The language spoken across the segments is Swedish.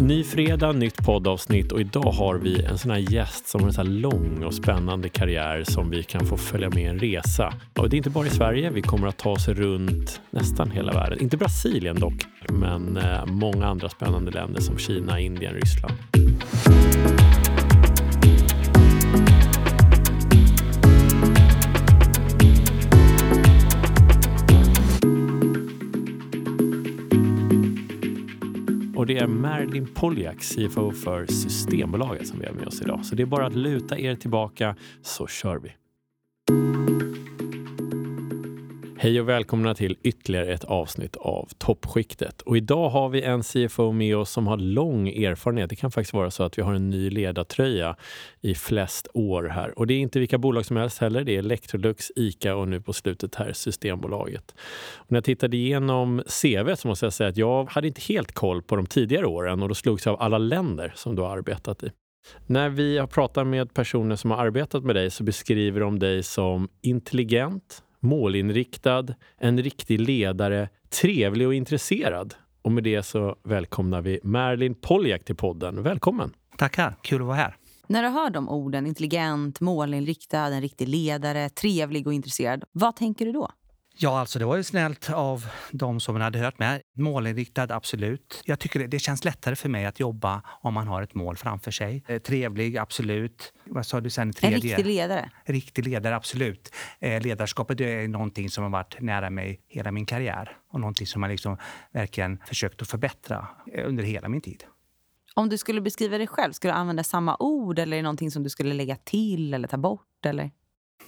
Ny fredag, nytt poddavsnitt och idag har vi en sån här gäst som har en sån här lång och spännande karriär som vi kan få följa med en resa. Och det är inte bara i Sverige, vi kommer att ta oss runt nästan hela världen. Inte Brasilien dock, men eh, många andra spännande länder som Kina, Indien, Ryssland. Det är Merlin Poljak, CFO för Systembolaget som vi har med oss idag. Så det är bara att luta er tillbaka så kör vi. Hej och välkomna till ytterligare ett avsnitt av Toppskiktet. Och idag har vi en CFO med oss som har lång erfarenhet. Det kan faktiskt vara så att vi har en ny ledartröja i flest år här. Och det är inte vilka bolag som helst heller. Det är Electrolux, ICA och nu på slutet här Systembolaget. Och när jag tittade igenom CV så måste jag säga att jag hade inte helt koll på de tidigare åren och då slogs jag av alla länder som du har arbetat i. När vi har pratat med personer som har arbetat med dig så beskriver de dig som intelligent, målinriktad, en riktig ledare, trevlig och intresserad. Och med det så välkomnar vi Merlin Poljak till podden. Välkommen! Tackar, kul att vara här. När du hör de orden, intelligent, målinriktad, en riktig ledare, trevlig och intresserad, vad tänker du då? Ja, alltså det var ju snällt av de som hade hört med. Målinriktad, absolut. Jag tycker det, det känns lättare för mig att jobba om man har ett mål framför sig. Eh, trevlig, absolut. Vad sa du sen? Tredje? En riktig ledare? Riktig ledare, absolut. Eh, ledarskapet är någonting som har varit nära mig hela min karriär och någonting som jag liksom verkligen försökt att förbättra eh, under hela min tid. Om du skulle beskriva dig själv, skulle du använda samma ord eller är det någonting som du skulle lägga till eller ta bort? Eller?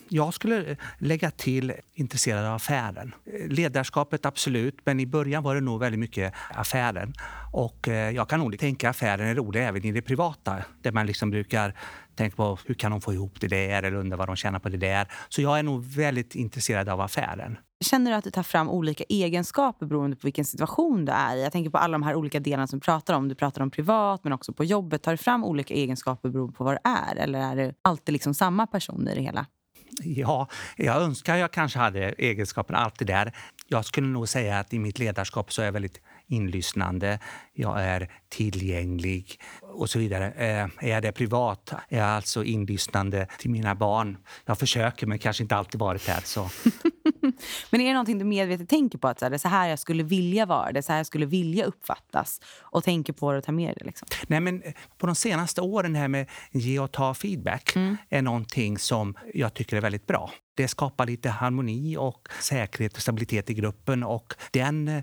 Jag skulle eh, lägga till intresserad av affären. Eh, ledarskapet absolut, men i början var det nog väldigt mycket affären. Och eh, jag kan nog tänka affären är rolig även i det privata, där man liksom brukar tänka på hur kan de få ihop det där eller undra vad de tjänar på det där. Så jag är nog väldigt intresserad av affären. Känner du att du tar fram olika egenskaper beroende på vilken situation du är i? Jag tänker på alla de här olika delarna som du pratar om. Du pratar om privat men också på jobbet. Tar du fram olika egenskaper beroende på vad du är? Eller är du alltid liksom samma person i det hela? Ja, jag önskar jag kanske hade egenskapen alltid där. Jag skulle nog säga att i mitt ledarskap så är jag väldigt inlyssnande, jag är tillgänglig och så vidare. Eh, är jag det privat är jag alltså inlyssnande till mina barn. Jag försöker, men kanske inte alltid varit där. Så. men är det någonting du medvetet tänker på? Att det är så här jag skulle vilja vara, det är så här jag skulle vilja uppfattas och tänker på det och tar med det? Liksom? Nej, men eh, på de senaste åren, här med ge och ta feedback mm. är någonting som jag tycker är väldigt bra. Det skapar lite harmoni och säkerhet och stabilitet i gruppen och den eh,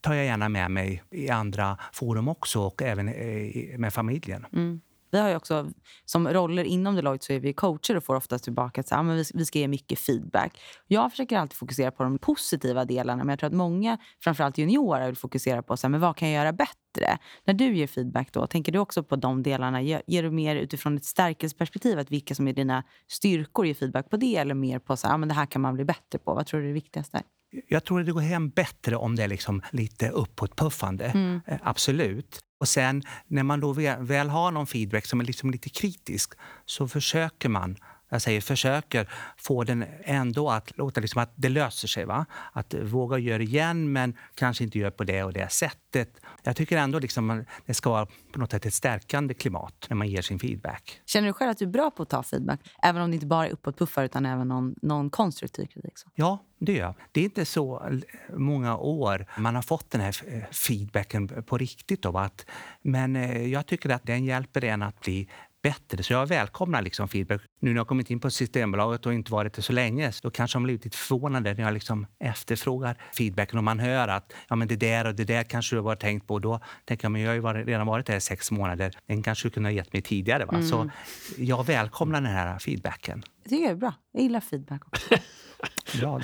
tar jag gärna med mig i andra forum också och även eh, med familjen. Mm. Vi har också, som roller inom Deloitte så är vi coacher och får ofta tillbaka att ah, men vi ska ge mycket feedback. Jag försöker alltid fokusera på de positiva delarna men jag tror att många, framförallt juniorer, vill fokusera på så här, men vad kan jag göra bättre. När du ger feedback, då, tänker du också på de delarna? Ger, ger du mer utifrån ett stärkelseperspektiv, att vilka som är dina styrkor, ger feedback på det eller mer på så här, ah, men det här kan man bli bättre på? Vad tror du är det viktigaste? Jag tror att det går hem bättre om det är liksom lite uppåtpuffande. Mm. Eh, absolut. Och sen när man då väl har någon feedback som är liksom lite kritisk så försöker man jag säger försöker få den ändå att låta liksom att det löser sig. Va? Att våga göra igen, men kanske inte göra på det och det sättet. Jag tycker ändå liksom det ska vara på något sätt ett stärkande klimat när man ger sin feedback. Känner du själv att du är bra på att ta feedback? Även om det inte bara är uppåtpuffar utan även någon, någon konstruktiv kritik? Så? Ja, det gör jag. Det är inte så många år man har fått den här feedbacken på riktigt. Då, att, men eh, jag tycker att den hjälper en att bli bättre. Så jag välkomnar liksom feedback. Nu när jag kommit in på Systembolaget och inte varit det så länge, då kanske de blir lite förvånade när jag liksom efterfrågar feedbacken och man hör att ja, men det där och det där kanske du har tänkt på. Då tänker jag, men jag har ju redan varit där i sex månader. Den kanske du kunde ha gett mig tidigare. Va? Mm. Så jag välkomnar den här feedbacken. Tycker det är bra. Jag gillar feedback också. bra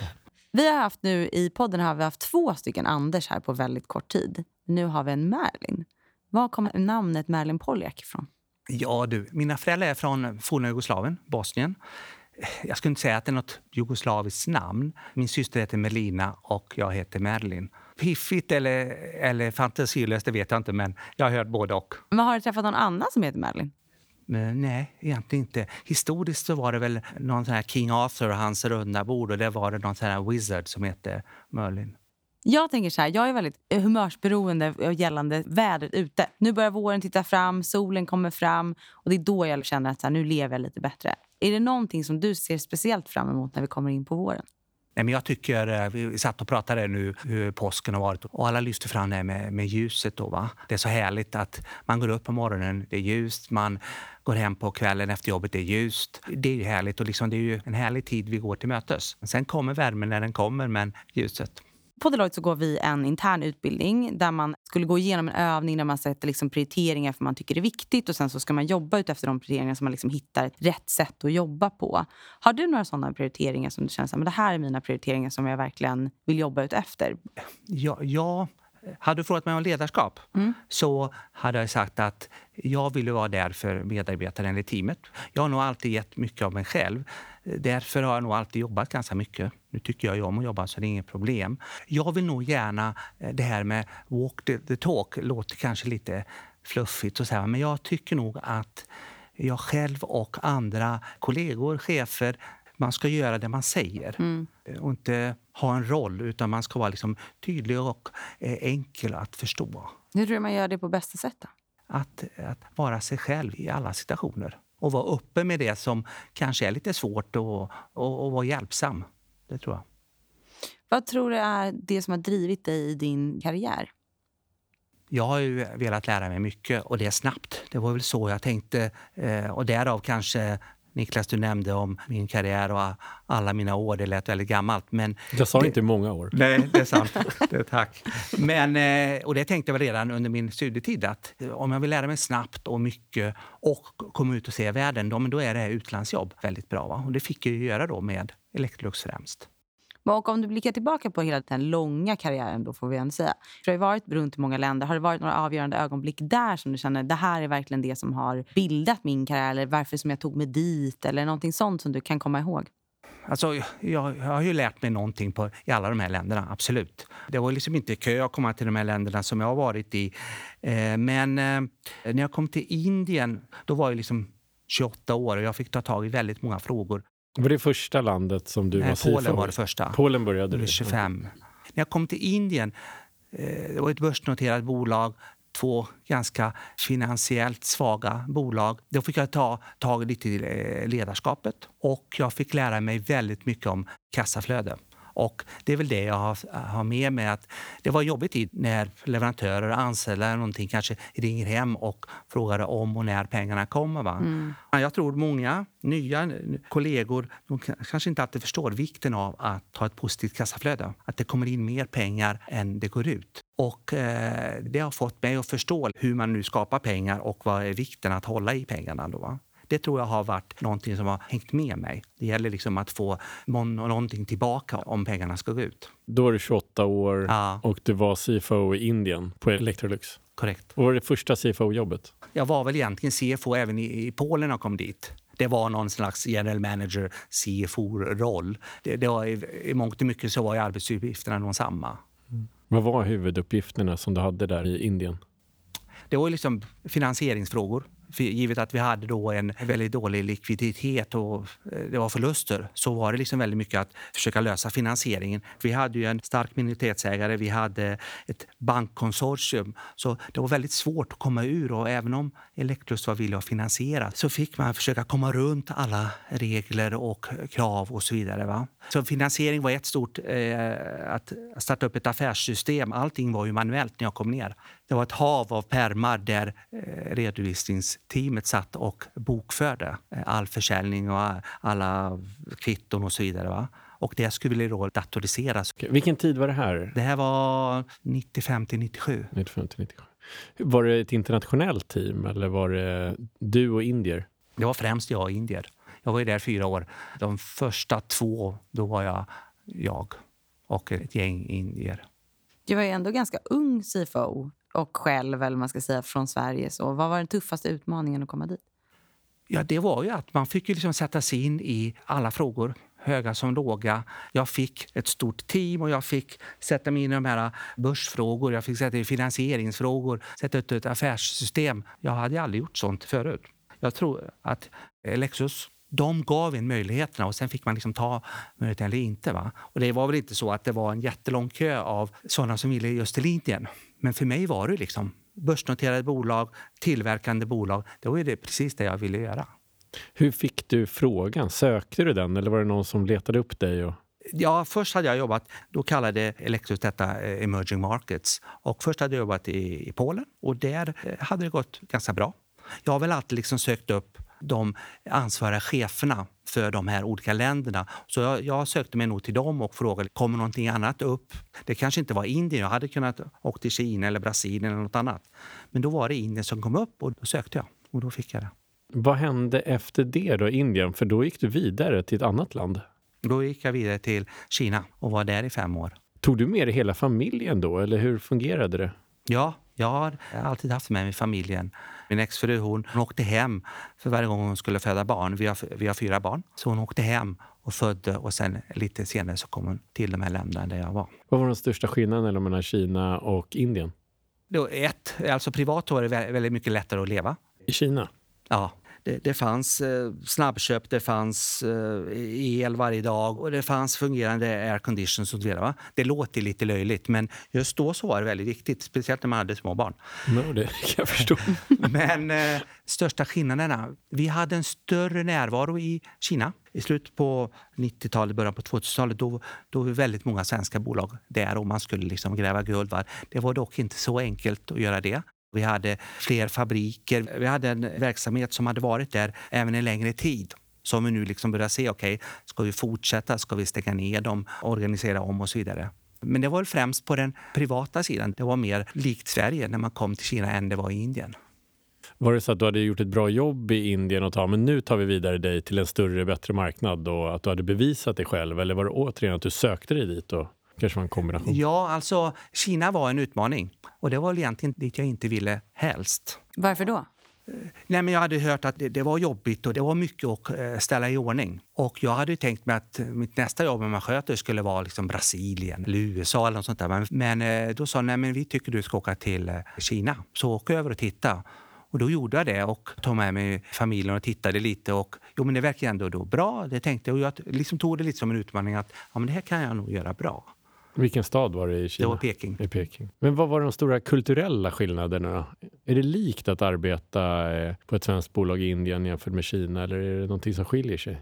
Vi har haft nu i podden har vi haft två stycken Anders här på väldigt kort tid. Nu har vi en Merlin. Var kommer namnet Merlin Poljak ifrån? Ja du, mina föräldrar är från forna Jugoslavien, Bosnien. Jag skulle inte säga att det är något jugoslaviskt namn. Min syster heter Melina och jag heter Merlin. Piffigt eller, eller fantasilöst, det vet jag inte, men jag har hört både och. Men har du träffat någon annan som heter Merlin? Men nej, egentligen inte. Historiskt så var det väl någon sån här King Arthur och hans runda bord och där var det någon sån här wizard som hette Merlin. Jag tänker så här, jag är väldigt eh, humörsberoende gällande vädret ute. Nu börjar våren titta fram, solen kommer fram och det är då jag känner att så här, nu lever jag lite bättre. Är det någonting som du ser speciellt fram emot när vi kommer in på våren? Nej, men jag tycker, eh, vi satt och pratade nu hur påsken har varit och alla lyfter fram det med, med ljuset. Då, va? Det är så härligt att man går upp på morgonen, det är ljust, man går hem på kvällen efter jobbet, det är ljust. Det är ju härligt och liksom, det är ju en härlig tid vi går till mötes. Sen kommer värmen när den kommer, men ljuset. På Deloitte så går vi en intern utbildning där man skulle gå igenom en övning där man sätter liksom prioriteringar för man tycker det är viktigt och sen så ska man jobba ut efter de prioriteringarna så man liksom hittar rätt sätt att jobba på. Har du några sådana prioriteringar som du känner att det här är mina prioriteringar som jag verkligen vill jobba ut efter? Ja, ja hade du frågat mig om ledarskap mm. så hade jag sagt att jag vill vara där för medarbetaren eller teamet. Jag har nog alltid gett mycket av mig själv. Därför har jag nog alltid jobbat ganska mycket. Nu tycker jag om att jobba så det är inget problem. Jag vill nog gärna, eh, det här med walk the, the talk låter kanske lite fluffigt och så här, men jag tycker nog att jag själv och andra kollegor, chefer, man ska göra det man säger mm. och inte ha en roll utan man ska vara liksom tydlig och eh, enkel att förstå. Hur tror du man gör det på bästa sätt? Då? Att, att vara sig själv i alla situationer och vara uppe med det som kanske är lite svårt och, och, och vara hjälpsam. Det tror jag. Vad tror du är det som har drivit dig i din karriär? Jag har ju velat lära mig mycket och det är snabbt. Det var väl så jag tänkte. Eh, och därav kanske Niklas, du nämnde om min karriär och alla mina år. Det lät väldigt gammalt. Men jag sa det, inte många år. Nej, det är sant. det, tack. Men, eh, och det tänkte jag redan under min studietid att om jag vill lära mig snabbt och mycket och komma ut och se världen, då, då är det utlandsjobb väldigt bra. Va? Och det fick jag göra då med Electrolux främst. Och om du blickar tillbaka på hela den långa karriären, då får vi ändå säga. För Du har varit runt i många länder. Har det varit några avgörande ögonblick där som du känner det här är verkligen det som har bildat min karriär eller varför som jag tog mig dit eller någonting sånt som du kan komma ihåg? Alltså, jag, jag, har ju lärt mig någonting på, i alla de här länderna, absolut. Det var liksom inte kö att komma till de här länderna som jag har varit i. Eh, men eh, när jag kom till Indien, då var jag liksom 28 år och jag fick ta tag i väldigt många frågor var det första landet som du Nej, var CFO Polen var det första. Polen började du? 25. När jag kom till Indien, eh, det var ett börsnoterat bolag, två ganska finansiellt svaga bolag. Då fick jag ta tag lite i eh, ledarskapet och jag fick lära mig väldigt mycket om kassaflöde. Och det är väl det jag har, har med mig. Att det var jobbigt tid när leverantörer och anställda eller någonting kanske ringer hem och frågar om och när pengarna kommer. Va? Mm. Jag tror många nya kollegor de kanske inte alltid förstår vikten av att ha ett positivt kassaflöde. Att det kommer in mer pengar än det går ut. Och eh, Det har fått mig att förstå hur man nu skapar pengar och vad är vikten att hålla i pengarna. Då, va? Det tror jag har varit någonting som har hängt med mig. Det gäller liksom att få någonting tillbaka om pengarna ska gå ut. Då är du 28 år ja. och du var CFO i Indien på Electrolux. Korrekt. Vad var det första CFO-jobbet? Jag var väl egentligen CFO även i, i Polen när jag kom dit. Det var någon slags general manager, CFO-roll. Det, det var, i, I mångt och mycket så var arbetsuppgifterna de samma. Mm. Vad var huvuduppgifterna som du hade där i Indien? Det var liksom finansieringsfrågor givet att vi hade då en väldigt dålig likviditet och eh, det var förluster så var det liksom väldigt mycket att försöka lösa finansieringen. Vi hade ju en stark minoritetsägare, vi hade ett bankkonsortium så det var väldigt svårt att komma ur och även om Electrolux var villig att finansiera så fick man försöka komma runt alla regler och krav och så vidare. Va? Så finansiering var ett stort, eh, att starta upp ett affärssystem. Allting var ju manuellt när jag kom ner. Det var ett hav av permar där eh, redovisningsteamet satt och bokförde eh, all försäljning och alla kvitton och så vidare. Va? Och det skulle då datoriseras. Vilken tid var det här? Det här var 95 till 97. 95 till 97. Var det ett internationellt team eller var det du och indier? Det var främst jag och indier. Jag var ju där fyra år. De första två, då var jag jag och ett gäng indier. Du var ju ändå ganska ung CFO och själv, eller man ska säga, från Sverige. Så vad var den tuffaste utmaningen att komma dit? Ja, det var ju att man fick ju liksom sätta sig in i alla frågor höga som låga. Jag fick ett stort team och jag fick sätta mig in i de här börsfrågor, jag fick sätta i finansieringsfrågor, sätta ut ett affärssystem. Jag hade aldrig gjort sånt förut. Jag tror att Lexus de gav en möjligheterna och sen fick man liksom ta möjligheten eller inte. Va? Och det var väl inte så att det var en jättelång kö av sådana som ville just till Indien. Men för mig var det liksom börsnoterade bolag, tillverkande bolag. Det var det, precis det jag ville göra. Hur fick du frågan? Sökte du den eller var det någon som letade upp dig? Och... Ja, först hade jag jobbat, då kallade Electrolux detta eh, emerging markets. Och först hade jag jobbat i, i Polen och där eh, hade det gått ganska bra. Jag har väl alltid liksom sökt upp de ansvariga cheferna för de här olika länderna. Så jag, jag sökte mig nog till dem och frågade kommer någonting annat upp. Det kanske inte var Indien. Jag hade kunnat åka till Kina eller Brasilien eller något annat. Men då var det Indien som kom upp och då sökte jag och då fick jag det. Vad hände efter det då, Indien? För då gick du vidare till ett annat land. Då gick jag vidare till Kina och var där i fem år. Tog du med dig hela familjen då, eller hur fungerade det? Ja, jag har alltid haft med mig familjen. Min exfru hon, hon åkte hem för varje gång hon skulle föda barn. Vi har, vi har fyra barn. Så hon åkte hem och födde och sen lite senare så kom hon till de här länderna där jag var. Vad var den största skillnaden mellan Kina och Indien? Då, ett, alltså privat var det väldigt mycket lättare att leva. I Kina? Ja, det, det fanns eh, snabbköp, det fanns eh, el varje dag och det fanns fungerande aircondition. Och Det låter lite löjligt, men just då så var det väldigt viktigt. Speciellt när man hade små barn. No, det kan jag förstå. men eh, största skillnaderna? Vi hade en större närvaro i Kina. I slutet på 90-talet, början på 2000-talet, då, då var väldigt många svenska bolag där och man skulle liksom gräva guld. Var. Det var dock inte så enkelt att göra det. Vi hade fler fabriker. Vi hade en verksamhet som hade varit där även en längre tid som vi nu liksom börjar se, okej, okay, ska vi fortsätta? Ska vi stänga ner dem, organisera om och så vidare? Men det var främst på den privata sidan. Det var mer likt Sverige när man kom till Kina än det var i Indien. Var det så att du hade gjort ett bra jobb i Indien och ta, men nu tar vi vidare dig till en större, bättre marknad och att du hade bevisat dig själv? Eller var det återigen att du sökte dig dit? Och kanske var en kombination? Ja, alltså Kina var en utmaning och det var egentligen dit jag inte ville helst. Varför då? Nej, men jag hade hört att det, det, var jobbigt och det var mycket att eh, ställa i ordning. Och jag hade tänkt mig att mitt nästa jobb med sköter skulle vara liksom Brasilien eller USA eller något sånt där. Men, men eh, då sa nej men vi tycker du ska åka till eh, Kina. Så åk över och titta. Och då gjorde jag det och tog med mig familjen och tittade lite. Och jo, men det verkar ändå då bra. Det tänkte jag. Och jag liksom tog det lite som en utmaning att ja, men det här kan jag nog göra bra. Vilken stad var det i Kina? Det var Peking. I Peking. Men vad var de stora kulturella skillnaderna? Är det likt att arbeta eh, på ett svenskt bolag i Indien jämfört med Kina eller är det någonting som skiljer sig?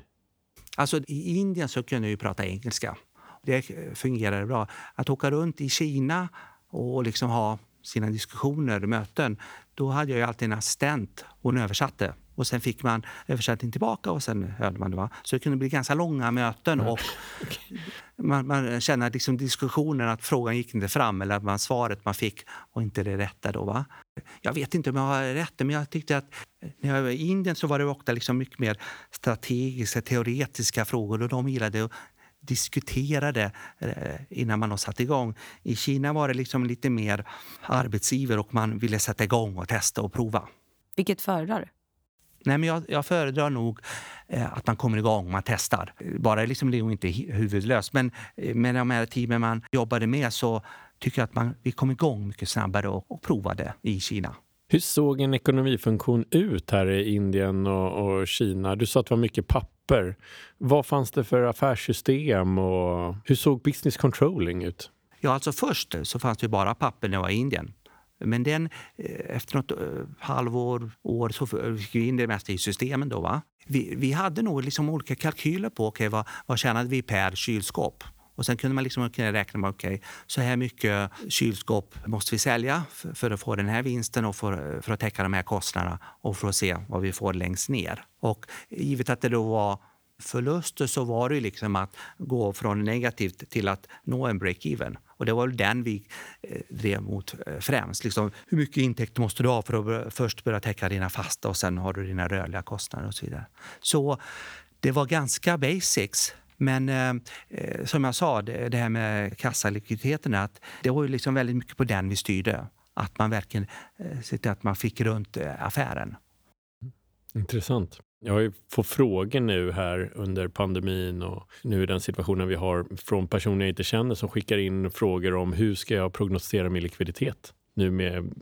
Alltså i Indien så kunde jag ju prata engelska. Det fungerade bra. Att åka runt i Kina och liksom ha sina diskussioner, möten, då hade jag alltid en assistent. Hon översatte. Och sen fick man översättning tillbaka och sen hörde man det. Va? Så det kunde bli ganska långa möten. Och man, man känner att liksom diskussionen, att frågan gick inte fram eller att man, svaret man fick var inte det rätta. Då, va? Jag vet inte om jag har rätt, men jag tyckte att när jag var i Indien så var det ofta liksom mycket mer strategiska, teoretiska frågor och de gillade att diskutera det eh, innan man har satt igång. I Kina var det liksom lite mer arbetsgiver och man ville sätta igång och testa och prova. Vilket föredrar du? Nej, men jag, jag föredrar nog eh, att man kommer igång, man testar. Bara liksom det är inte huvudlöst. Men eh, med de här teamen man jobbade med så tycker jag att man, vi kom igång mycket snabbare och, och provade i Kina. Hur såg en ekonomifunktion ut här i Indien och, och, Kina? Du sa att det var mycket papper. Vad fanns det för affärssystem och hur såg business controlling ut? Ja, alltså först så fanns det bara papper när jag var i Indien. Men den, eh, efter något eh, halvår, år, så fick vi in det mesta i systemen. Då, va? Vi, vi hade nog liksom olika kalkyler på okay, vad, vad tjänade vi per kylskåp. Och sen kunde man liksom räkna med okay, så här mycket kylskåp måste vi sälja för, för att få den här vinsten och för, för, att täcka de här kostnaderna och för att se vad vi får längst ner. Och givet att det då var förluster så var det liksom att gå från negativt till att nå en break-even. Och det var väl den vi eh, drev mot eh, främst. Liksom, hur mycket intäkt måste du ha för att först börja täcka dina fasta och sen har du dina rörliga kostnader och så vidare. Så det var ganska basics. Men eh, eh som jag sa, det, det här med kassalikviditeten, att det var ju liksom väldigt mycket på den vi styrde. Att man verkligen eh, att man fick runt eh, affären. Mm. Intressant. Jag har ju fått frågor nu här under pandemin och nu i den situationen vi har från personer jag inte känner som skickar in frågor om hur ska jag prognostisera min likviditet nu med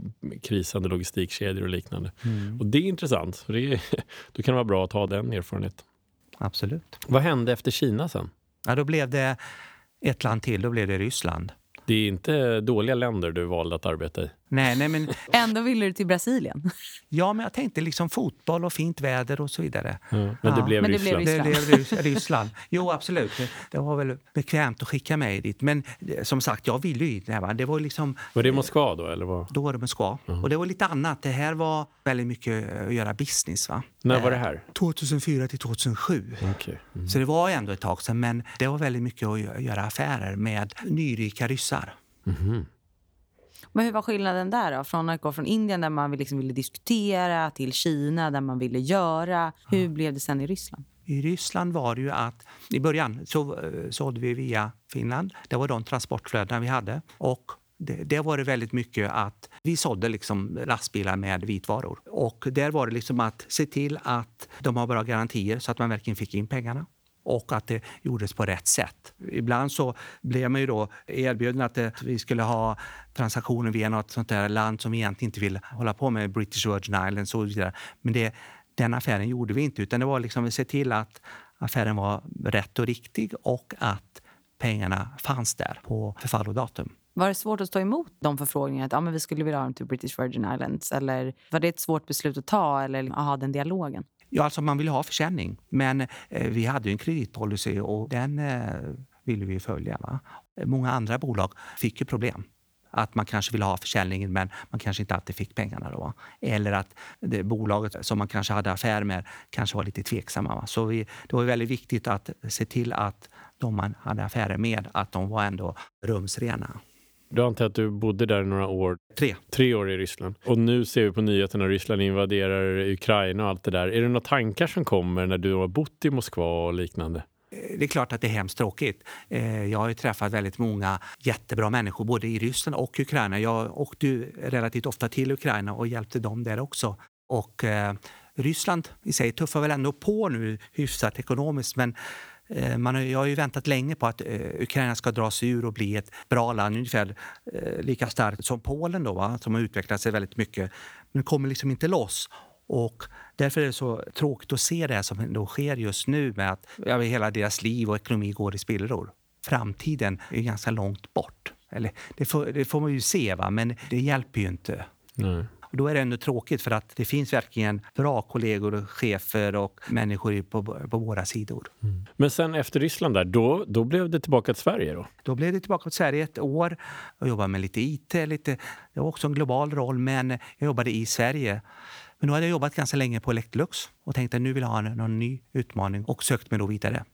krisande logistikkedjor och liknande. Mm. Och det är intressant. Det är, då kan det vara bra att ha den erfarenheten. absolut. Vad hände efter Kina sen? Ja, då blev det ett land till, då blev det Ryssland. Det är inte dåliga länder du valde att arbeta i. Nej, nej, men, Ändå ville du till Brasilien. ja, men jag tänkte liksom fotboll och fint väder och så vidare. Ja, men Ja, det blev men det blev Ryssland. Det Ryssland. blev Rys- Ryssland. Jo, absolut. Det, var väl bekvämt att skicka mig dit. Men eh, som sagt, jag ville ju va. Det var liksom Var det Moskva då? Eller vad? Då var det Moskva. Och det var lite annat. Det här var väldigt mycket eh, att göra business. Va? När var det här? 2004 till 2007. Okej. Mm. Så det var ändå ett tag sedan. Men det var väldigt mycket att gö- göra affärer med nyrika ryssar. Mhm. Men hur var skillnaden där då? Från att gå från Indien där man liksom ville diskutera till Kina där man ville göra. Hur blev det sen i Ryssland? I Ryssland var det ju att i början så eh, sålde vi via Finland. Det var de transportflödena vi hade. Och det, det var det väldigt mycket att vi sålde liksom lastbilar med vitvaror. Och där var det liksom att se till att de har bra garantier så att man verkligen fick in pengarna och att det gjordes på rätt sätt. Ibland så blev man ju då erbjuden att det, vi skulle ha transaktioner via något sånt där land som vi egentligen inte vill hålla på med, British Virgin Islands och så vidare. Men det, den affären gjorde vi inte, utan det var liksom att se till att affären var rätt och riktig och att pengarna fanns där på förfallodatum. Var det svårt att stå emot de förfrågningarna? Att ja, men vi skulle vilja ha dem till British Virgin Islands? Eller var det ett svårt beslut att ta eller att ha den dialogen? Ja, alltså man ville ha försäljning, men eh, vi hade ju en kreditpolicy och den eh, ville vi följa. Va? Många andra bolag fick ju problem. Att man kanske ville ha försäljningen men man kanske inte alltid fick pengarna. Då. Eller att det bolaget som man kanske hade affär med kanske var lite tveksamma. Va? Så vi, det var väldigt viktigt att se till att de man hade affärer med, att de var ändå rumsrena. Du antar att du bodde där några år, Tre. tre år i Ryssland. Och nu ser vi på nyheterna att Ryssland invaderar Ukraina och allt det där. Är det några tankar som kommer när du har bott i Moskva och liknande? Det är klart att det är hemskt tråkigt. Eh, Jag har träffat väldigt många jättebra människor både i Ryssland och Ukraina. Jag åkte relativt ofta till Ukraina och hjälpte dem där också. Och eh, Ryssland i sig tuffar väl ändå på nu hyfsat ekonomiskt men eh, Eh, man har, jag har ju väntat länge på att eh, Ukraina ska dra sig ur och bli ett bra land, ungefär eh, lika starkt som Polen då, va? som har utvecklat sig väldigt mycket. Men kommer liksom inte loss. Och därför är det så tråkigt att se det som då sker just nu med att ja, hela deras liv och ekonomi går i spillror. Framtiden är ganska långt bort. Eller, det, får, det får man ju se, va? men det hjälper ju inte. Nej. Och då är det ändå tråkigt för att det finns verkligen bra kollegor, och chefer och människor på, på våra sidor. Men sen efter Ryssland där, då, då blev det tillbaka till Sverige då? Då blev det tillbaka till Sverige ett år och jobbade med lite IT. Lite, det var också en global roll, men jag jobbade i Sverige. Men då hade jag jobbat ganska länge på Electrolux och tänkte att nu vill jag ha någon ny utmaning och sökte mig då vidare.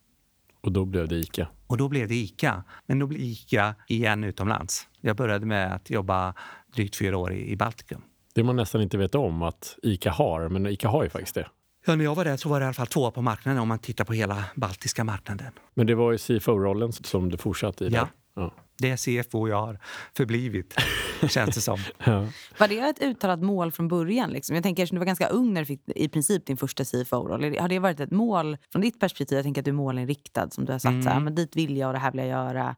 Och då blev det ICA. Och då blev det ICA. Men då blev ICA igen utomlands. Jag började med att jobba drygt fyra år i, i Baltikum. Det man nästan inte vet om att ICA har, men ICA har ju faktiskt det. Ja, när jag var där så var det i alla fall två på marknaden om man tittar på hela baltiska marknaden. Men det var ju CFO-rollen som du fortsatte i. där. Ja. Det är CFO jag har förblivit, känns det som. Ja. Var det ett uttalat mål från början? Liksom? Jag tänker, du var ganska ung när du fick i princip din första CFO-roll. Har det varit ett mål från ditt perspektiv? Jag tänker att du är målinriktad som du har sagt. Så här, men dit vill jag och det här vill jag göra.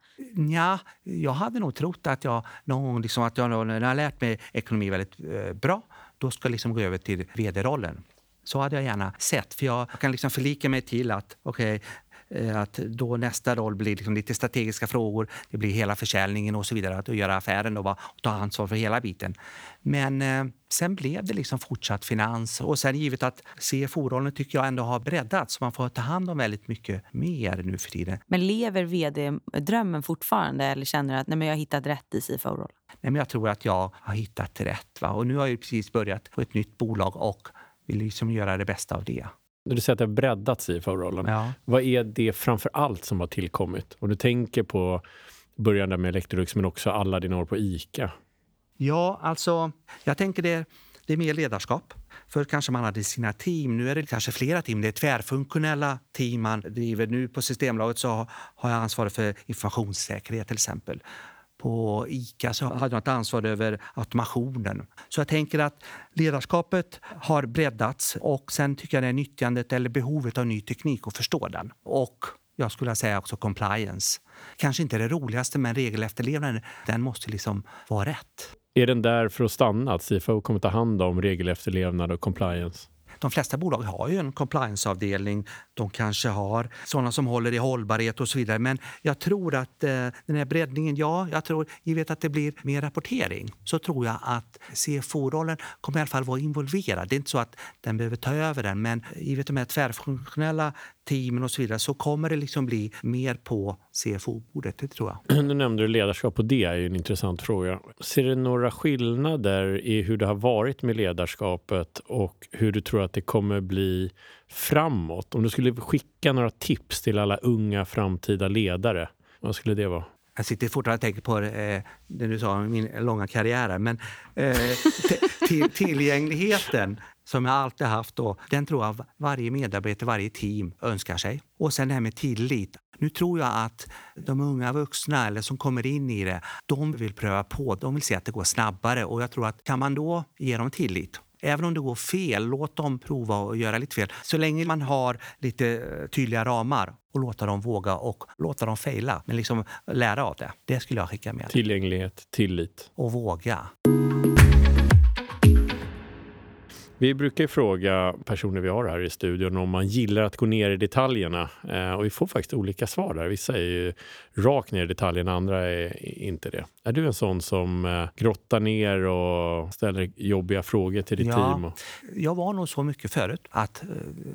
Ja, jag hade nog trott att jag någon gång, liksom att jag, när jag har lärt mig ekonomi väldigt eh, bra, då ska jag liksom gå över till vd-rollen. Så hade jag gärna sett, för jag kan liksom förlika mig till att okej, eh, att då nästa roll blir liksom lite strategiska frågor, det blir hela försäljningen och så vidare, att göra affären då, va, och ta ansvar för hela biten. Men eh, sen blev det liksom fortsatt finans och sen givet att CFO-rollen tycker jag ändå har breddats, så man får ta hand om väldigt mycket mer nu för tiden. Men lever vd-drömmen fortfarande eller känner du att nej, men jag har hittat rätt i CFO-rollen? Nej, men jag tror att jag har hittat rätt. Va? Och nu har jag precis börjat på ett nytt bolag och vill liksom göra det bästa av det. Du säger att det har breddats CFO-rollen. Ja. Vad är det framför allt som har tillkommit? Och du tänker på början där med Electrolux men också alla dina år på ICA. ja, alltså jag tänker det, det är mer ledarskap. Förr kanske man hade sina team, nu är det kanske flera team. Det är tvärfunktionella team man driver. Nu på Systembolaget så har jag ansvar för informationssäkerhet till exempel. På ICA så hade jag ett ansvar över automationen. Så jag tänker att ledarskapet har breddats och sen tycker jag det är nyttjandet eller behovet av ny teknik och förstå den. Och jag skulle säga också compliance. Kanske inte det roligaste, men regelefterlevnaden, den måste liksom vara rätt. Är den där för att stanna? Att CFO kommer ta hand om regelefterlevnad och compliance? De flesta bolag har ju en compliance-avdelning. De kanske har sådana som håller i hållbarhet och så vidare. Men jag tror att eh, den här breddningen, ja, jag tror, givet att det blir mer rapportering, så tror jag att CFO-rollen kommer i alla fall vara involverad. Det är inte så att den behöver ta över den, men givet de här tvärfunktionella teamen och så vidare så kommer det liksom bli mer på CFO-bordet, det tror jag. Nu nämnde du ledarskap och det är ju en intressant fråga. Ser du några skillnader i hur det har varit med ledarskapet och hur du tror att det kommer bli framåt? Om du skulle skicka några tips till alla unga framtida ledare, vad skulle det vara? Jag sitter fortfarande och tänker på eh, det du sa om min långa karriär. Men eh, tillgängligheten som jag alltid haft, då, den tror jag varje medarbetare, varje team önskar sig. Och sen det här med tillit. Nu tror jag att de unga vuxna eller som kommer in i det, de vill pröva på. De vill se att det går snabbare och jag tror att kan man då ge dem tillit Även om det går fel, låt dem prova och göra lite fel. Så länge man har lite eh, tydliga ramar och låta dem våga och låta dem fejla. Men liksom lära av det. Det skulle jag skicka med. Tillgänglighet, tillit. Och våga. Vi brukar fråga personer vi har här i studion om man gillar att gå ner i detaljerna. Eh, och vi får faktiskt olika svar där. Vissa är ju rakt ner i detaljerna, andra är inte det. Är du en sån som eh, grottar ner och ställer jobbiga frågor till ditt ja, team? Jag var nog så mycket förut, att eh,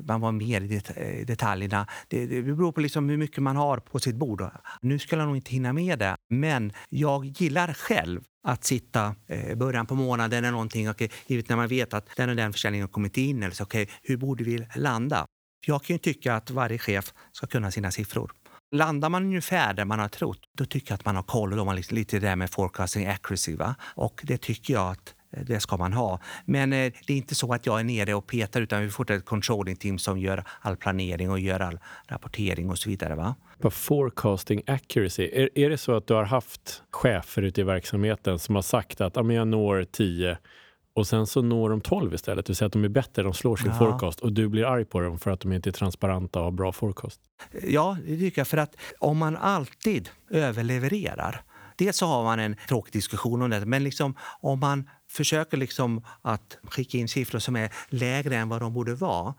man var mer i det, detaljerna. Det, det beror på liksom hur mycket man har på sitt bord. Nu skulle jag nog inte hinna med det, men jag gillar själv att sitta i början på månaden eller någonting, okay, eh, givet när man vet att den och den försäljningen har kommit in, eller så, okay, hur borde vi landa? Jag kan ju tycka att varje chef ska kunna sina siffror. Landar man ungefär där man har trott, då tycker jag att man har koll. Då har man liksom lite det där med forecasting accuracy. Va? Och det tycker jag att eh, det ska man ha. Men eh, det är inte så att jag är nere och petar utan vi får ett controlling team som gör all planering och gör all rapportering och så vidare. Va? På forecasting accuracy, är, är det så att du har haft chefer ute i verksamheten som har sagt att ah, men jag når 10 och sen så når de 12 istället. Vill säga att de är bättre, de slår sin ja. forecast och du blir arg på dem för att de inte är transparenta och har bra forecast. Ja, det tycker jag. För att om man alltid överlevererar, dels så har man en tråkig diskussion om det, men liksom, om man försöker liksom att skicka in siffror som är lägre än vad de borde vara,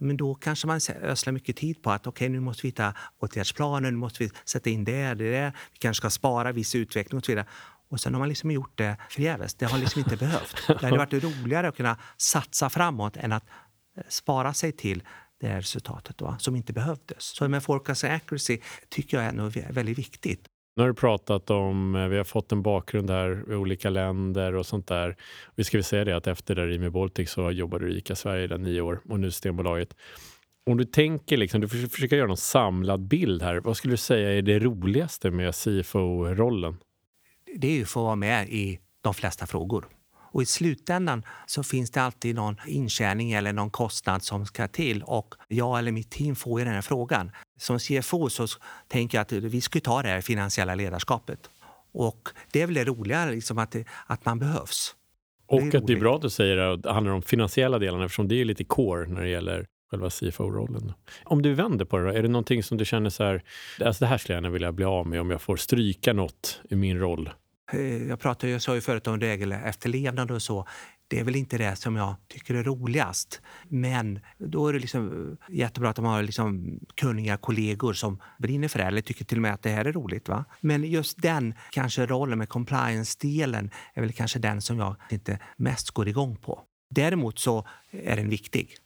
men då kanske man ödslar mycket tid på att okej, okay, nu måste vi hitta åtgärdsplaner, nu måste vi sätta in det, det, det. Vi kanske ska spara viss utveckling och så vidare. Och sen har man liksom gjort det förgäves. Det har liksom inte behövt. Det hade varit roligare att kunna satsa framåt än att eh, spara sig till det här resultatet då, som inte behövdes. Så med forecast accuracy tycker jag är väldigt viktigt. Nu har du pratat om, eh, vi har fått en bakgrund här i olika länder och sånt där. Vi ska väl säga det att efter där Rimi Baltic så jobbade du i ICA Sverige i nio år och nu Systembolaget. Om du tänker, liksom, du försöker göra någon samlad bild här. Vad skulle du säga är det roligaste med CFO-rollen? det är ju att få vara med i de flesta frågor. Och i slutändan så finns det alltid någon intjäning eller någon kostnad som ska till och jag eller mitt team får ju den här frågan. Som CFO så tänker jag att vi ska ta det här finansiella ledarskapet. Och det är väl det roliga, liksom att, det, att man behövs. Och det att det är bra att du säger att det handlar om finansiella delarna eftersom det är lite core när det gäller själva CFO-rollen. Om du vänder på det då, är det någonting som du känner så här, alltså det här skulle jag gärna vilja bli av med om jag får stryka något i min roll? Eh, jag pratade, jag sa ju förut om regelefterlevnad och så. Det är väl inte det som jag tycker är roligast. Men då är det liksom eh, jättebra att de har liksom kunniga kollegor som brinner för det eller tycker till och med att det här är roligt. Va? Men just den kanske rollen med compliance-delen är väl kanske den som jag inte mest går igång på. Däremot så är den viktig.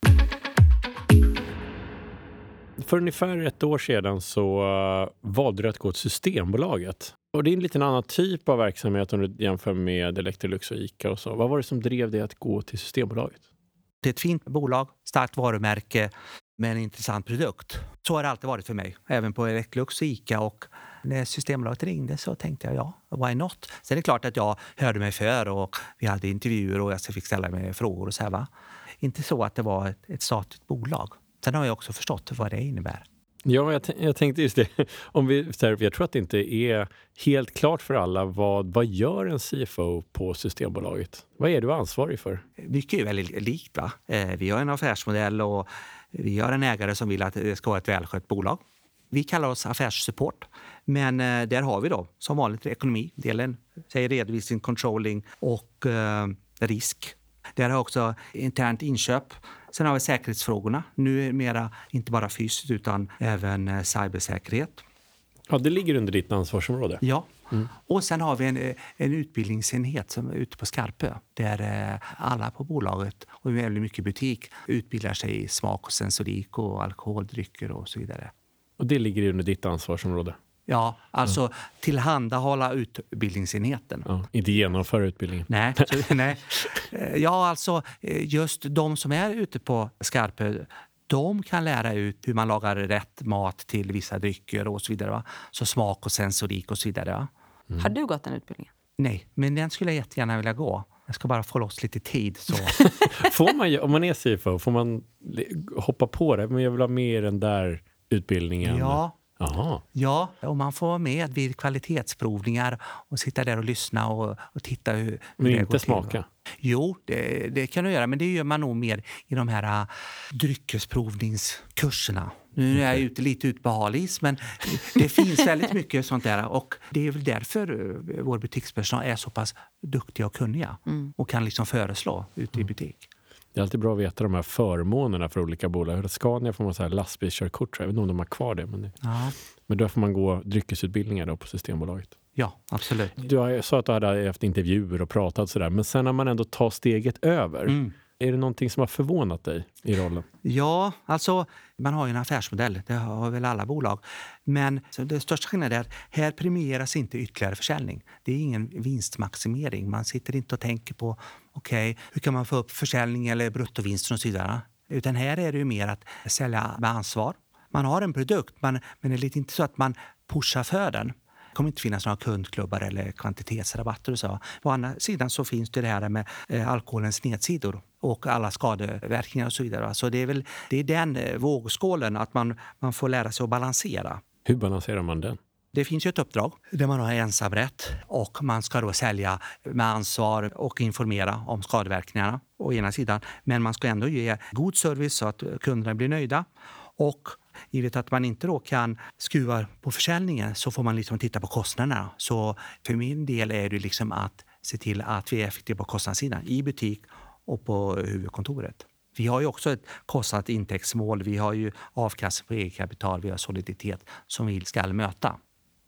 För ungefär ett år sedan så eh, valde du att gå till Systembolaget. Och det är en liten annan typ av verksamhet om du jämför med Electrolux och Ica. Och så. Vad var det som drev dig att gå till Systembolaget? Det är ett fint bolag, starkt varumärke med en intressant produkt. Så har det alltid varit för mig, även på Electrolux och Ica. Och när Systembolaget ringde så tänkte jag ja, why not? Sen är det klart att jag hörde mig för och vi hade intervjuer och jag fick ställa mig frågor och så här, va? Inte så att det var ett, ett statligt bolag. Sen har jag också förstått vad det innebär. Ja, jag, jag tänkte just det. Om vi, här, jag tror att det inte är helt klart för alla vad, vad gör en CFO på Systembolaget? Vad är du ansvarig för? Mycket är väldigt likt. Va? Eh, vi har en affärsmodell och vi har en ägare som vill att det ska vara ett välskött bolag. Vi kallar oss affärssupport, men eh, där har vi då som vanligt ekonomi, delen, säger redovisning, controlling och eh, risk Där har också internt inköp. Sen har vi säkerhetsfrågorna. Nu är det mera inte bara fysiskt utan även eh, cybersäkerhet. Ja, det ligger under ditt ansvarsområde. Ja. Mm. Och sen har vi en, eh, en utbildningsenhet som är ute på Skarpö där eh, alla på bolaget och väldigt mycket butik utbildar sig i smak och sensorik och alkoholdrycker och så vidare. Och det ligger under ditt ansvarsområde? Ja, alltså ja. tillhandahålla utbildningsenheten. Ja, inte genomföra utbildningen. Nej, nej. Eh, ja, alltså just de som är ute på Skarpö de kan lära ut hur man lagar rätt mat till vissa drycker och så vidare. Va? Så smak och sensorik och så vidare. Mm. Har du gått den utbildningen? Nej, men den skulle jag jättegärna vilja gå. Jag ska bara få loss lite tid. Så. får man, om man är CFO, får man hoppa på det? Men jag vill ha mer den där utbildningen. Ja, Aha. Ja, och man får vara med vid kvalitetsprovningar och sitta där och lyssna och, och titta hur, hur Men det inte går smaka? Till. Jo, det, det, kan du göra, men det gör man nog mer i de här uh, dryckesprovningskurserna. Nu är jag ute, lite ute på halis, men det finns väldigt mycket sånt där. Och det är väl därför uh, vår butikspersonal är så pass duktiga och kunniga mm. och kan liksom föreslå ute i mm. butik. Det är alltid bra att veta de här förmånerna för olika bolag. Scania får man så här lastbilskörkort, jag vet inte om de har kvar det. Men, det. Ja. men då får man gå dryckesutbildningar då på Systembolaget. Ja, absolut. Du sa att du hade haft intervjuer och pratat sådär, men sen när man ändå tar steget över, mm. Är det någonting som har förvånat dig i rollen? Ja, alltså man har ju en affärsmodell. Det har väl alla bolag. Men det största skillnaden är att här premieras inte ytterligare försäljning. Det är ingen vinstmaximering. Man sitter inte och tänker på okej, okay, hur kan man få upp försäljning eller bruttovinster. och så vidare. Utan här är det ju mer att sälja med ansvar. Man har en produkt, man, men det är lite inte så att man pushar för den. Det kommer inte finnas några kundklubbar eller kvantitetsrabatter. Och så. Å andra sidan så finns det det här med eh, alkoholens nedsidor och alla skadeverkningar och så vidare. Så det är väl det är den eh, vågskålen, att man, man får lära sig att balansera. Hur balanserar man den? Det finns ju ett uppdrag där man har ensamrätt och man ska då sälja med ansvar och informera om skadeverkningarna å ena sidan. Men man ska ändå ge god service så att kunderna blir nöjda. Och givet att man inte då kan skruva på försäljningen så får man liksom titta på kostnaderna. Så för min del är det liksom att se till att vi är effektiva på kostnadssidan i butik och på huvudkontoret. Vi har ju också ett kostnad intäktsmål. Vi har ju avkastning på eget kapital, vi har soliditet som vi ska möta.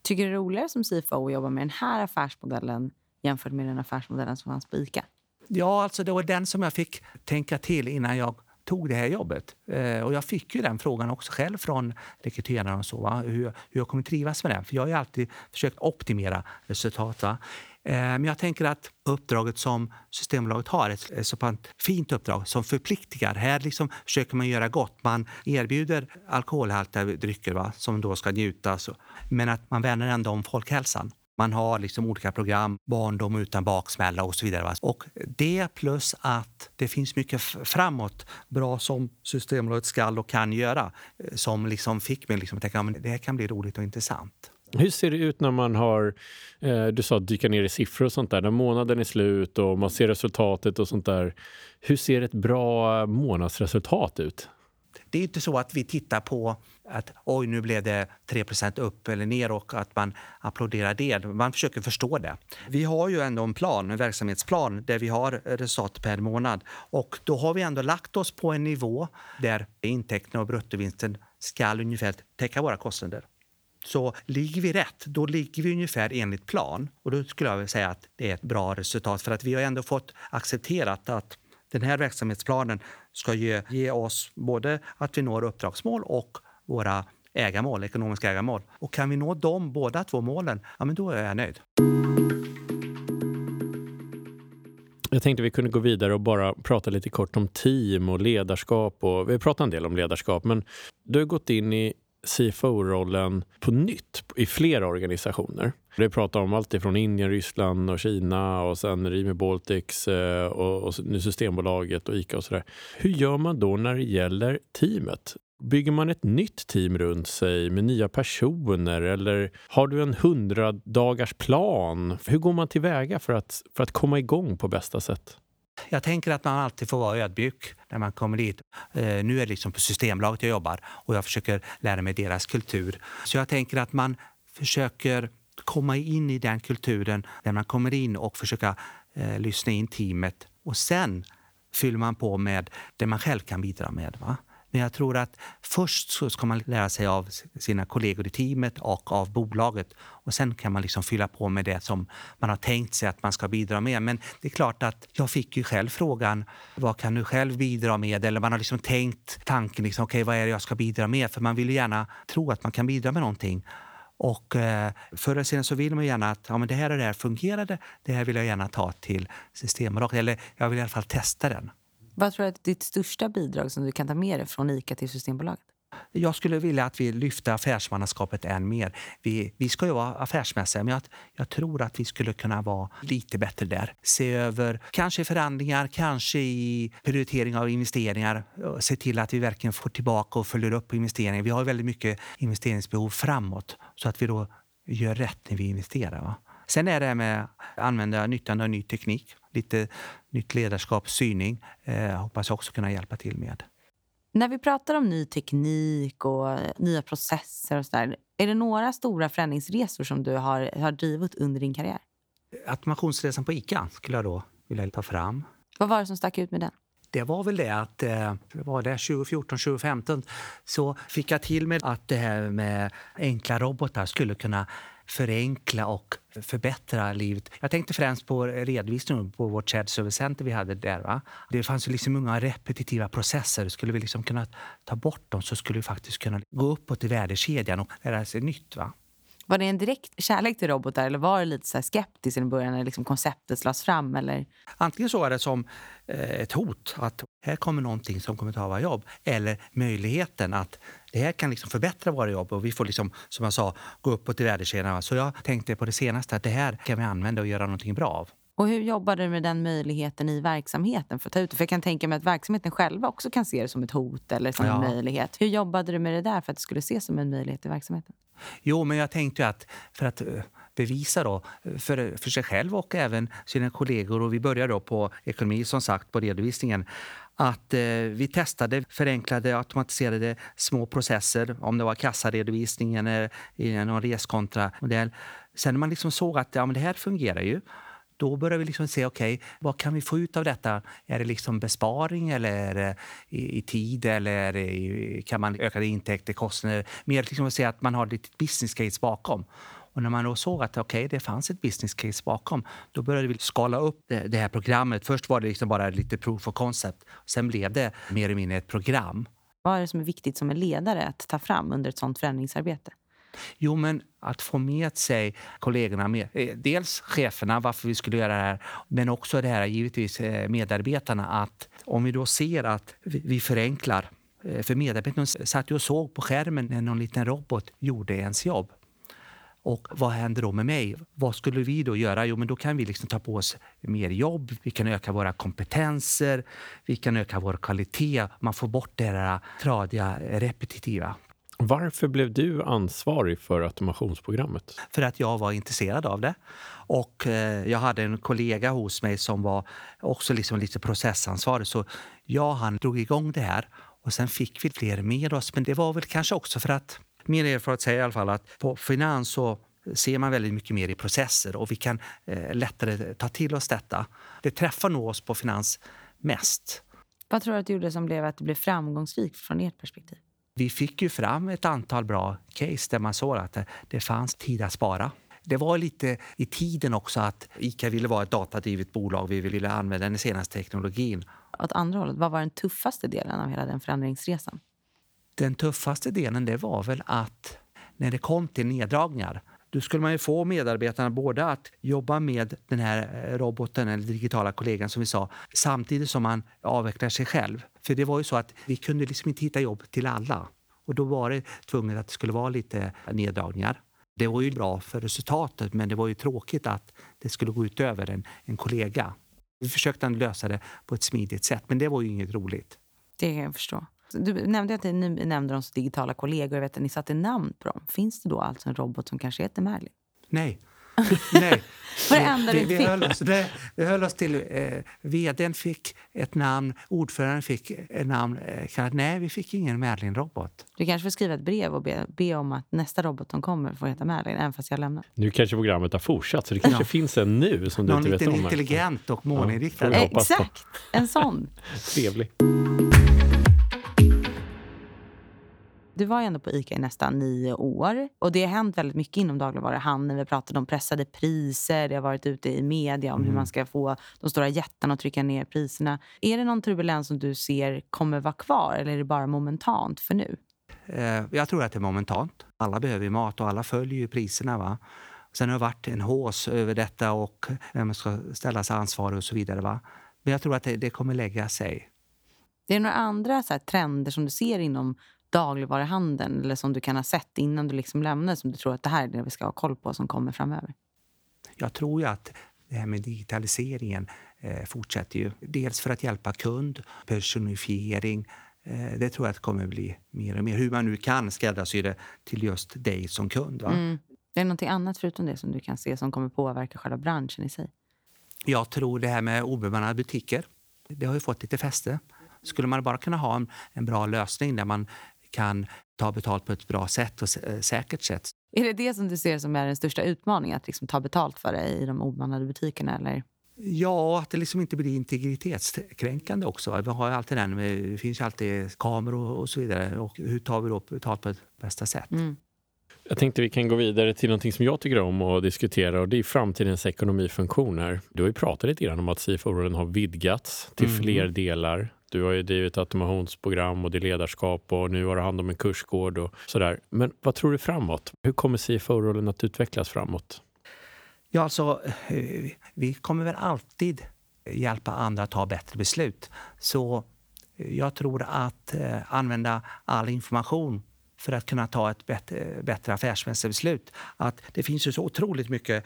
Tycker du det är roligare som CFO att jobba med den här affärsmodellen jämfört med den affärsmodellen som fanns på ICA? Ja, alltså det var den som jag fick tänka till innan jag tog det här jobbet. Eh, och jag fick ju den frågan också själv från rekryterarna och så, va? Hur, hur jag kommer trivas med den. För jag har alltid försökt optimera resultat. Va? Eh, men jag tänker att uppdraget som Systembolaget har, ett, så fint uppdrag som förpliktigar. Här liksom försöker man göra gott. Man erbjuder alkoholhaltiga drycker va, som då ska njutas, men att man värnar ändå om folkhälsan. Man har liksom olika program, barndom utan baksmälla och så vidare. Va? Och det plus att det finns mycket framåt, bra som Systembolaget skall och kan göra, eh, som liksom fick mig liksom att tänka att det här kan bli roligt och intressant. Hur ser det ut när man har, eh, du sa dyka ner i siffror och sånt där, när månaden är slut och man ser resultatet och sånt där. Hur ser ett bra månadsresultat ut? Det är inte så att vi tittar på att oj, nu blev det 3% upp eller ner och att man applåderar det. Man försöker förstå det. Vi har ju ändå en plan, en verksamhetsplan där vi har resultat per månad och då har vi ändå lagt oss på en nivå där intäkterna och bruttovinsten ska ungefär täcka våra kostnader. Så ligger vi rätt, då ligger vi ungefär enligt plan. Och då skulle jag säga att det är ett bra resultat för att vi har ändå fått accepterat att den här verksamhetsplanen ska ge, ge oss både att vi når uppdragsmål och våra ägarmål, ekonomiska ägarmål. Och kan vi nå de båda två målen, ja men då är jag nöjd. Jag tänkte vi kunde gå vidare och bara prata lite kort om team och ledarskap. Och, vi har pratat en del om ledarskap, men du har gått in i CFO-rollen på nytt i flera organisationer. Det pratar om allt ifrån Indien, Ryssland och Kina och sen Rimi Baltics eh, och, och nu Systembolaget och Ica och sådär. Hur gör man då när det gäller teamet? Bygger man ett nytt team runt sig med nya personer eller har du en hundradagars plan? Hur går man tillväga för att, för att komma igång på bästa sätt? Jag tänker att man alltid får vara ödmjuk när man kommer dit. Eh, nu är det liksom på Systembolaget jag jobbar och jag försöker lära mig deras kultur. Så jag tänker att man försöker komma in i den kulturen när man kommer in och försöka eh, lyssna in teamet och sen fyller man på med det man själv kan bidra med. Va? Men jag tror att först så ska man lära sig av sina kollegor i teamet och av bolaget. Och sen kan man liksom fylla på med det som man har tänkt sig att man ska bidra med. Men det är klart att jag fick ju själv frågan, vad kan du själv bidra med? Eller man har liksom tänkt tanken, liksom, okay, vad är det jag ska bidra med? För man vill ju gärna tro att man kan bidra med någonting. Och eh, förr eller senare så vill man gärna att ja, men det här och det här fungerade. Det här vill jag gärna ta till Systembolaget. Eller jag vill i alla fall testa den. Vad tror du är ditt största bidrag som du kan ta med dig från ICA till Systembolaget? Jag skulle vilja att vi lyfter affärsmannaskapet än mer. Vi, vi ska ju vara affärsmässiga, men jag, jag, tror att vi skulle kunna vara lite bättre där. Se över, kanske förhandlingar, kanske i prioritering av investeringar. Se till att vi verkligen får tillbaka och följer upp investeringar. Vi har väldigt mycket investeringsbehov framåt, så att vi då gör rätt när vi investerar. Va? Sen är det med att använda nyttjande av ny teknik, lite nytt ledarskap, syning, eh, hoppas jag också kunna hjälpa till med. När vi pratar om ny teknik och nya processer och så där, är det några stora förändringsresor som du har, har drivit under din karriär? Automationsresan på ICA skulle jag då vilja ta fram. Vad var det som stack ut med den? det var väl det att eh, var det 2014, 2015 så fick jag till mig att det här med enkla robotar skulle kunna förenkla och förbättra livet. Jag tänkte främst på redovisningen på vårt shared service center vi hade där. Va? Det fanns ju liksom många repetitiva processer. Skulle vi liksom kunna ta bort dem så skulle vi faktiskt kunna gå uppåt i värdekedjan och lära sig nytt. Va? Var det en direkt kärlek till robotar eller var det lite så skeptisk i början när liksom konceptet lades fram? Eller? Antingen så är det som eh, ett hot, att här kommer någonting som kommer ta våra jobb. Eller möjligheten att det här kan liksom förbättra våra jobb och vi får, liksom, som jag sa, gå uppåt i värdekedjan. Så jag tänkte på det senaste att det här kan vi använda och göra någonting bra av. Och hur jobbar du med den möjligheten i verksamheten? För att ta ut För jag kan tänka mig att verksamheten själva också kan se det som ett hot eller som ja. en möjlighet. Hur jobbade du med det där för att det skulle ses som en möjlighet i verksamheten? Jo, men jag tänkte att för att eh, bevisa då för, för sig själv och även sina kollegor och vi började då på ekonomi som sagt på redovisningen att eh, vi testade förenklade automatiserade små processer om det var kassaredovisningen eller i någon reskontramodell. Sen när man liksom såg att ja, men det här fungerar ju då börjar vi liksom se, okay, vad kan vi få ut av detta? Är det liksom besparing eller eh, i, i tid eller i, kan man öka intäkter, kostnader? Mer liksom att se att man har ett business case bakom. Och när man då såg att okay, det fanns ett business case bakom, då började vi skala upp det, det här programmet. Först var det liksom bara lite proof of concept. Sen blev det mer eller mindre ett program. Vad är det som är viktigt som en ledare att ta fram under ett sånt förändringsarbete? Jo, men att få med sig kollegorna, med, eh, dels cheferna, varför vi skulle göra det här, men också det här givetvis eh, medarbetarna. Att om vi då ser att vi förenklar, eh, för medarbetarna satt ju och såg på skärmen när någon liten robot gjorde ens jobb. Och vad händer då med mig? Vad skulle vi då göra? Jo, men då kan vi liksom ta på oss mer jobb. Vi kan öka våra kompetenser. Vi kan öka vår kvalitet. Man får bort det där tradiga, repetitiva. Varför blev du ansvarig för automationsprogrammet? För att jag var intresserad av det. Och eh, jag hade en kollega hos mig som var också liksom lite processansvarig. Så jag han drog igång det här och sen fick vi fler med oss. Men det var väl kanske också för att min erfarenhet säger i alla fall att på finans så ser man väldigt mycket mer i processer och vi kan eh, lättare ta till oss detta. Det träffar nog oss på finans mest. Vad tror du att det gjorde som blev att det blev framgångsrikt från ert perspektiv? Vi fick ju fram ett antal bra case där man såg att det fanns tid att spara. Det var lite i tiden också att Ica ville vara ett datadrivet bolag. Vi ville använda den senaste teknologin. Åt andra hållet, vad var den tuffaste delen av hela den förändringsresan? Den tuffaste delen det var väl att när det kom till neddragningar då skulle man ju få medarbetarna både att jobba med den här eh, roboten eller digitala kollegan som vi sa samtidigt som man avvecklar sig själv. För det var ju så att vi kunde liksom inte hitta jobb till alla och då var det tvunget att det skulle vara lite eh, neddragningar. Det var ju bra för resultatet men det var ju tråkigt att det skulle gå ut över en, en kollega. Vi försökte lösa det på ett smidigt sätt men det var ju inget roligt. Det kan jag förstå. Du nämnde att ni nämnde dem som digitala kollegor. Jag vet att ni satte namn på dem. Finns det då alltså en robot som kanske heter Merlin? Nej, Nej. Vad är det enda du vi, vi, höll oss, det, vi höll oss till... Eh, vdn fick ett namn, ordföranden fick ett namn. Eh, nej, vi fick ingen Merlin-robot. Du kanske får skriva ett brev och be, be om att nästa robot som kommer får heta Merlin, även fast jag lämnar. Nu kanske programmet har fortsatt, så det kanske Ja. finns en nu som du Någon inte vet om. intelligent och målinriktad. på. Exakt! En sån. Trevlig. Du var ju ändå på ICA i nästan nio år. Och Det har hänt väldigt mycket inom dagligvaruhandeln. Vi pratat om pressade priser, det har varit ute i media om hur Mm. man ska få de stora jättarna att trycka ner priserna. Är det någon turbulens som du ser kommer vara kvar eller är det bara momentant för nu? Eh, jag tror att det är momentant. Alla behöver ju mat och alla följer ju priserna. Va? Sen har det varit en hås över detta och vem ska ställas ansvarig och så vidare. Va? Men jag tror att det, det kommer lägga sig. Det är några andra så här, trender som du ser inom dagligvaruhandeln eller som du kan ha sett innan du liksom lämnar som du tror att det här är det vi ska ha koll på som kommer framöver? Jag tror ju att det här med digitaliseringen eh, fortsätter ju. Dels för att hjälpa kund, personifiering. Eh, det tror jag att det kommer bli mer och mer. Hur man nu kan skräddarsy det till just dig som kund. Va? Mm. Det är något annat förutom det som du kan se som kommer påverka själva branschen i sig? Jag tror det här med obemannade butiker, det har ju fått lite fäste. Skulle man bara kunna ha en, en bra lösning där man kan ta betalt på ett bra sätt och sä- säkert sätt. Är det det som du ser som är den största utmaningen? Att liksom ta betalt för det i de obemannade butikerna? Eller? Ja, att det liksom inte blir integritetskränkande också. Vi har alltid den, det finns ju alltid kameror och så vidare. Och hur tar vi då betalt på ett bästa sätt? Mm. Jag tänkte vi kan gå vidare till någonting som jag tycker om att diskutera och det är framtidens ekonomifunktioner. Du har ju pratat lite grann om att CFO-rollen har vidgats till Mm. fler delar. Du har ju drivit automationsprogram och det ledarskap och nu har du hand om en kursgård och sådär. Men vad tror du framåt? Hur kommer CFO-rollen att utvecklas framåt? Ja, alltså, eh, vi kommer väl alltid hjälpa andra att ta bättre beslut. Så jag tror att eh, använda all information för att kunna ta ett bättre, bättre affärsmässigt beslut. Att det finns ju så otroligt mycket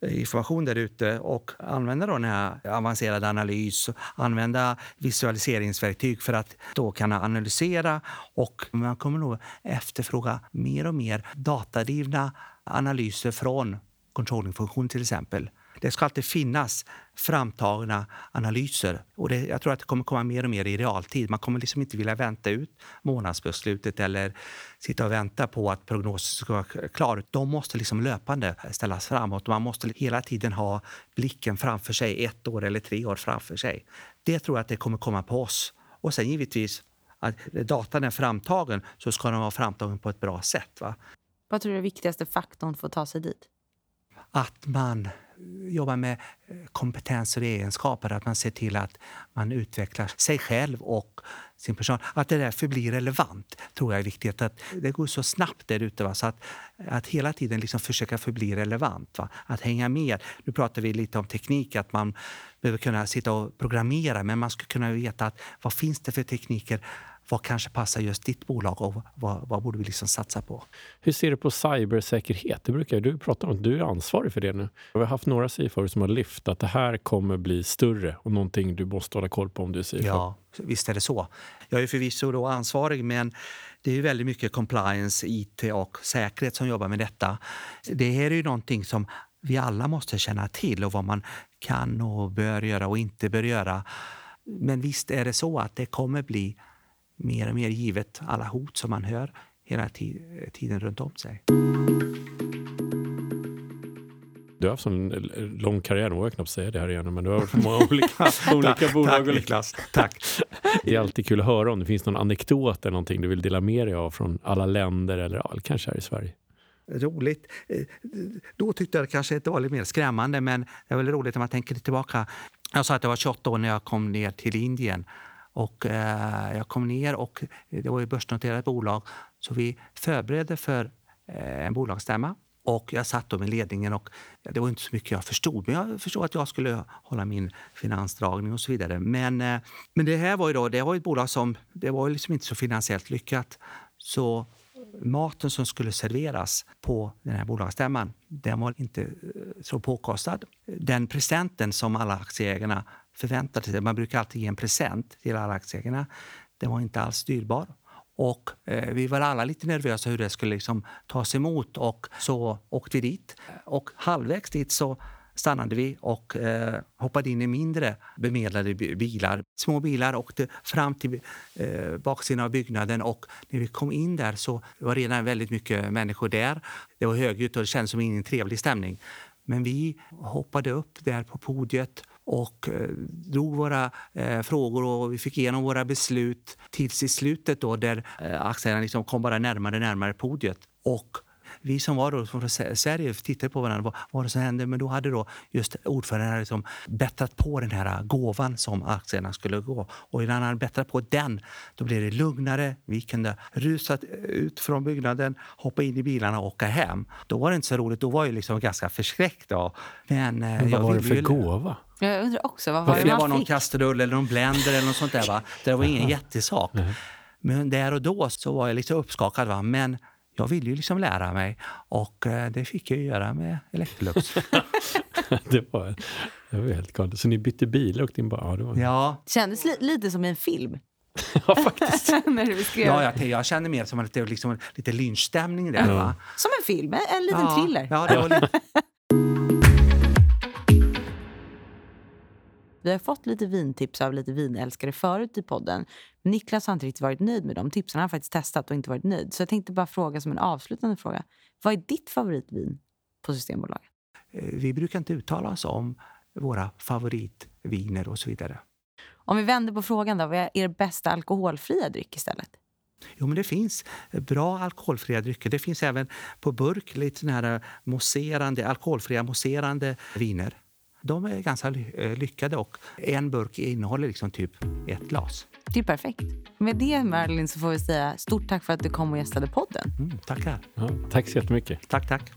eh, information där ute och använda då den här avancerade analys, använda visualiseringsverktyg för att då kunna analysera och man kommer nog efterfråga mer och mer datadrivna analyser från controllingfunktion till exempel. Det ska alltid finnas framtagna analyser. Och det, jag tror att det kommer komma mer och mer i realtid. Man kommer liksom inte vilja vänta ut månadsbeslutet eller sitta och vänta på att prognosen ska vara klar. De måste liksom löpande ställas framåt. Man måste hela tiden ha blicken framför sig, ett år eller tre år framför sig. Det tror jag att det kommer komma på oss. Och sen givetvis att datan är framtagen så ska den vara framtagen på ett bra sätt. Va? Vad tror du är viktigaste faktorn för att ta sig dit? Att man jobbar med kompetens och egenskaper, att man ser till att man utvecklar sig själv och sin person. Att det därför blir relevant tror jag är viktigt. Att det går så snabbt där ute. Va? Så att, att hela tiden liksom försöka förbli relevant. Va? Att hänga med. Nu pratar vi lite om teknik, att man behöver kunna sitta och programmera men man ska kunna veta att vad finns det för tekniker vad kanske passar just ditt bolag och vad, vad borde vi liksom satsa på? Hur ser du på cybersäkerhet? Det brukar du prata om. Du är ansvarig för det nu. Vi har haft några CFO som har lyft att det här kommer bli större och någonting du måste hålla koll på om du är CFO. Ja, visst är det så. Jag är förvisso då ansvarig, men det är väldigt mycket compliance, IT och säkerhet som jobbar med detta. Det här är ju någonting som vi alla måste känna till och vad man kan och bör göra och inte bör göra. Men visst är det så att det kommer bli mer och mer givet alla hot som man hör hela ti- tiden runt om sig. Du har haft en lång karriär, nu vågar jag knappt säga det här igen, men du har varit på många olika, olika bolag. Tack Niklas. Tack. Det är alltid kul att höra om det finns någon anekdot eller någonting du vill dela med dig av från alla länder eller kanske här i Sverige. roligt. Eh, Då tyckte jag det kanske inte var lite mer skrämmande, men det är väl roligt när man tänker tillbaka. Jag sa att jag var 28 år när jag kom ner till Indien. Och eh, jag kom ner och det var ett börsnoterat bolag, så vi förberedde för eh, en bolagsstämma. Och jag satt då med ledningen och det var inte så mycket jag förstod. Men jag förstod att jag skulle hålla min finansdragning och så vidare. Men, eh, men det här var ju då, det var ett bolag som, det var liksom inte så finansiellt lyckat. Så maten som skulle serveras på den här bolagsstämman, den var inte eh, så påkostad. Den presenten som alla aktieägarna förväntade sig, man brukar alltid ge en present till alla aktieägarna, den var inte alls dyrbar. Och eh, vi var alla lite nervösa hur det skulle liksom tas emot och så åkte vi dit. Och halvvägs dit så stannade vi och eh, hoppade in i mindre bemedlade bilar. Små bilar åkte fram till eh, baksidan av byggnaden och när vi kom in där så var redan väldigt mycket människor där. Det var högljutt och det kändes som ingen trevlig stämning. Men vi hoppade upp där på podiet och eh, drog våra eh, frågor och vi fick igenom våra beslut tills i slutet då där eh, aktieägarna liksom kom bara närmare närmare podiet. Och vi som var då från Sverige tittade på varandra. Vad var det som hände? Men då hade då just ordföranden liksom bättrat på den här gåvan som aktierna skulle gå. Och när han bättrat på den, då blev det lugnare. Vi kunde rusa ut från byggnaden, hoppa in i bilarna och åka hem. Då var det inte så roligt. Då var jag liksom ganska förskräckt. Då. Men, Men vad var det för gåva? Jag undrar också. Vad var det, det var någon kastrull eller någon blender eller något sånt där. Va? Det var ingen jättesak. Men där och då så var jag lite uppskakad. Va? Men jag ville ju liksom lära mig och eh, det fick jag göra med Electrolux. det, var, det var helt galet. Så ni bytte bil och din bara... Ja, det var... ja. Kändes li lite som en film. ja, faktiskt. När du beskrev. Ja, jag, jag känner mer som lite, liksom, lite lynchstämning där. Mm. Va? Som en film, en liten ja, thriller. Ja, det var lite... Vi har fått lite vintips av lite vinälskare förut i podden. Niklas har inte riktigt varit nöjd med de tipsen. Han har faktiskt testat och inte varit nöjd. Så jag tänkte bara fråga som en avslutande fråga. Vad är ditt favoritvin på Systembolaget? Eh, vi brukar inte uttala oss om våra favoritviner och så vidare. Om vi vänder på frågan då, vad är er bästa alkoholfria dryck istället? Jo, men det finns bra alkoholfria drycker. Det finns även på burk lite såna här mousserande, alkoholfria mousserande viner de är ganska eh, lyckade och en burk innehåller liksom typ ett glas. Det är perfekt. Med det Marilyn så får vi säga stort tack för att du kom och gästade podden. Mm, tackar. Ja, tack så jättemycket. Tack, tack.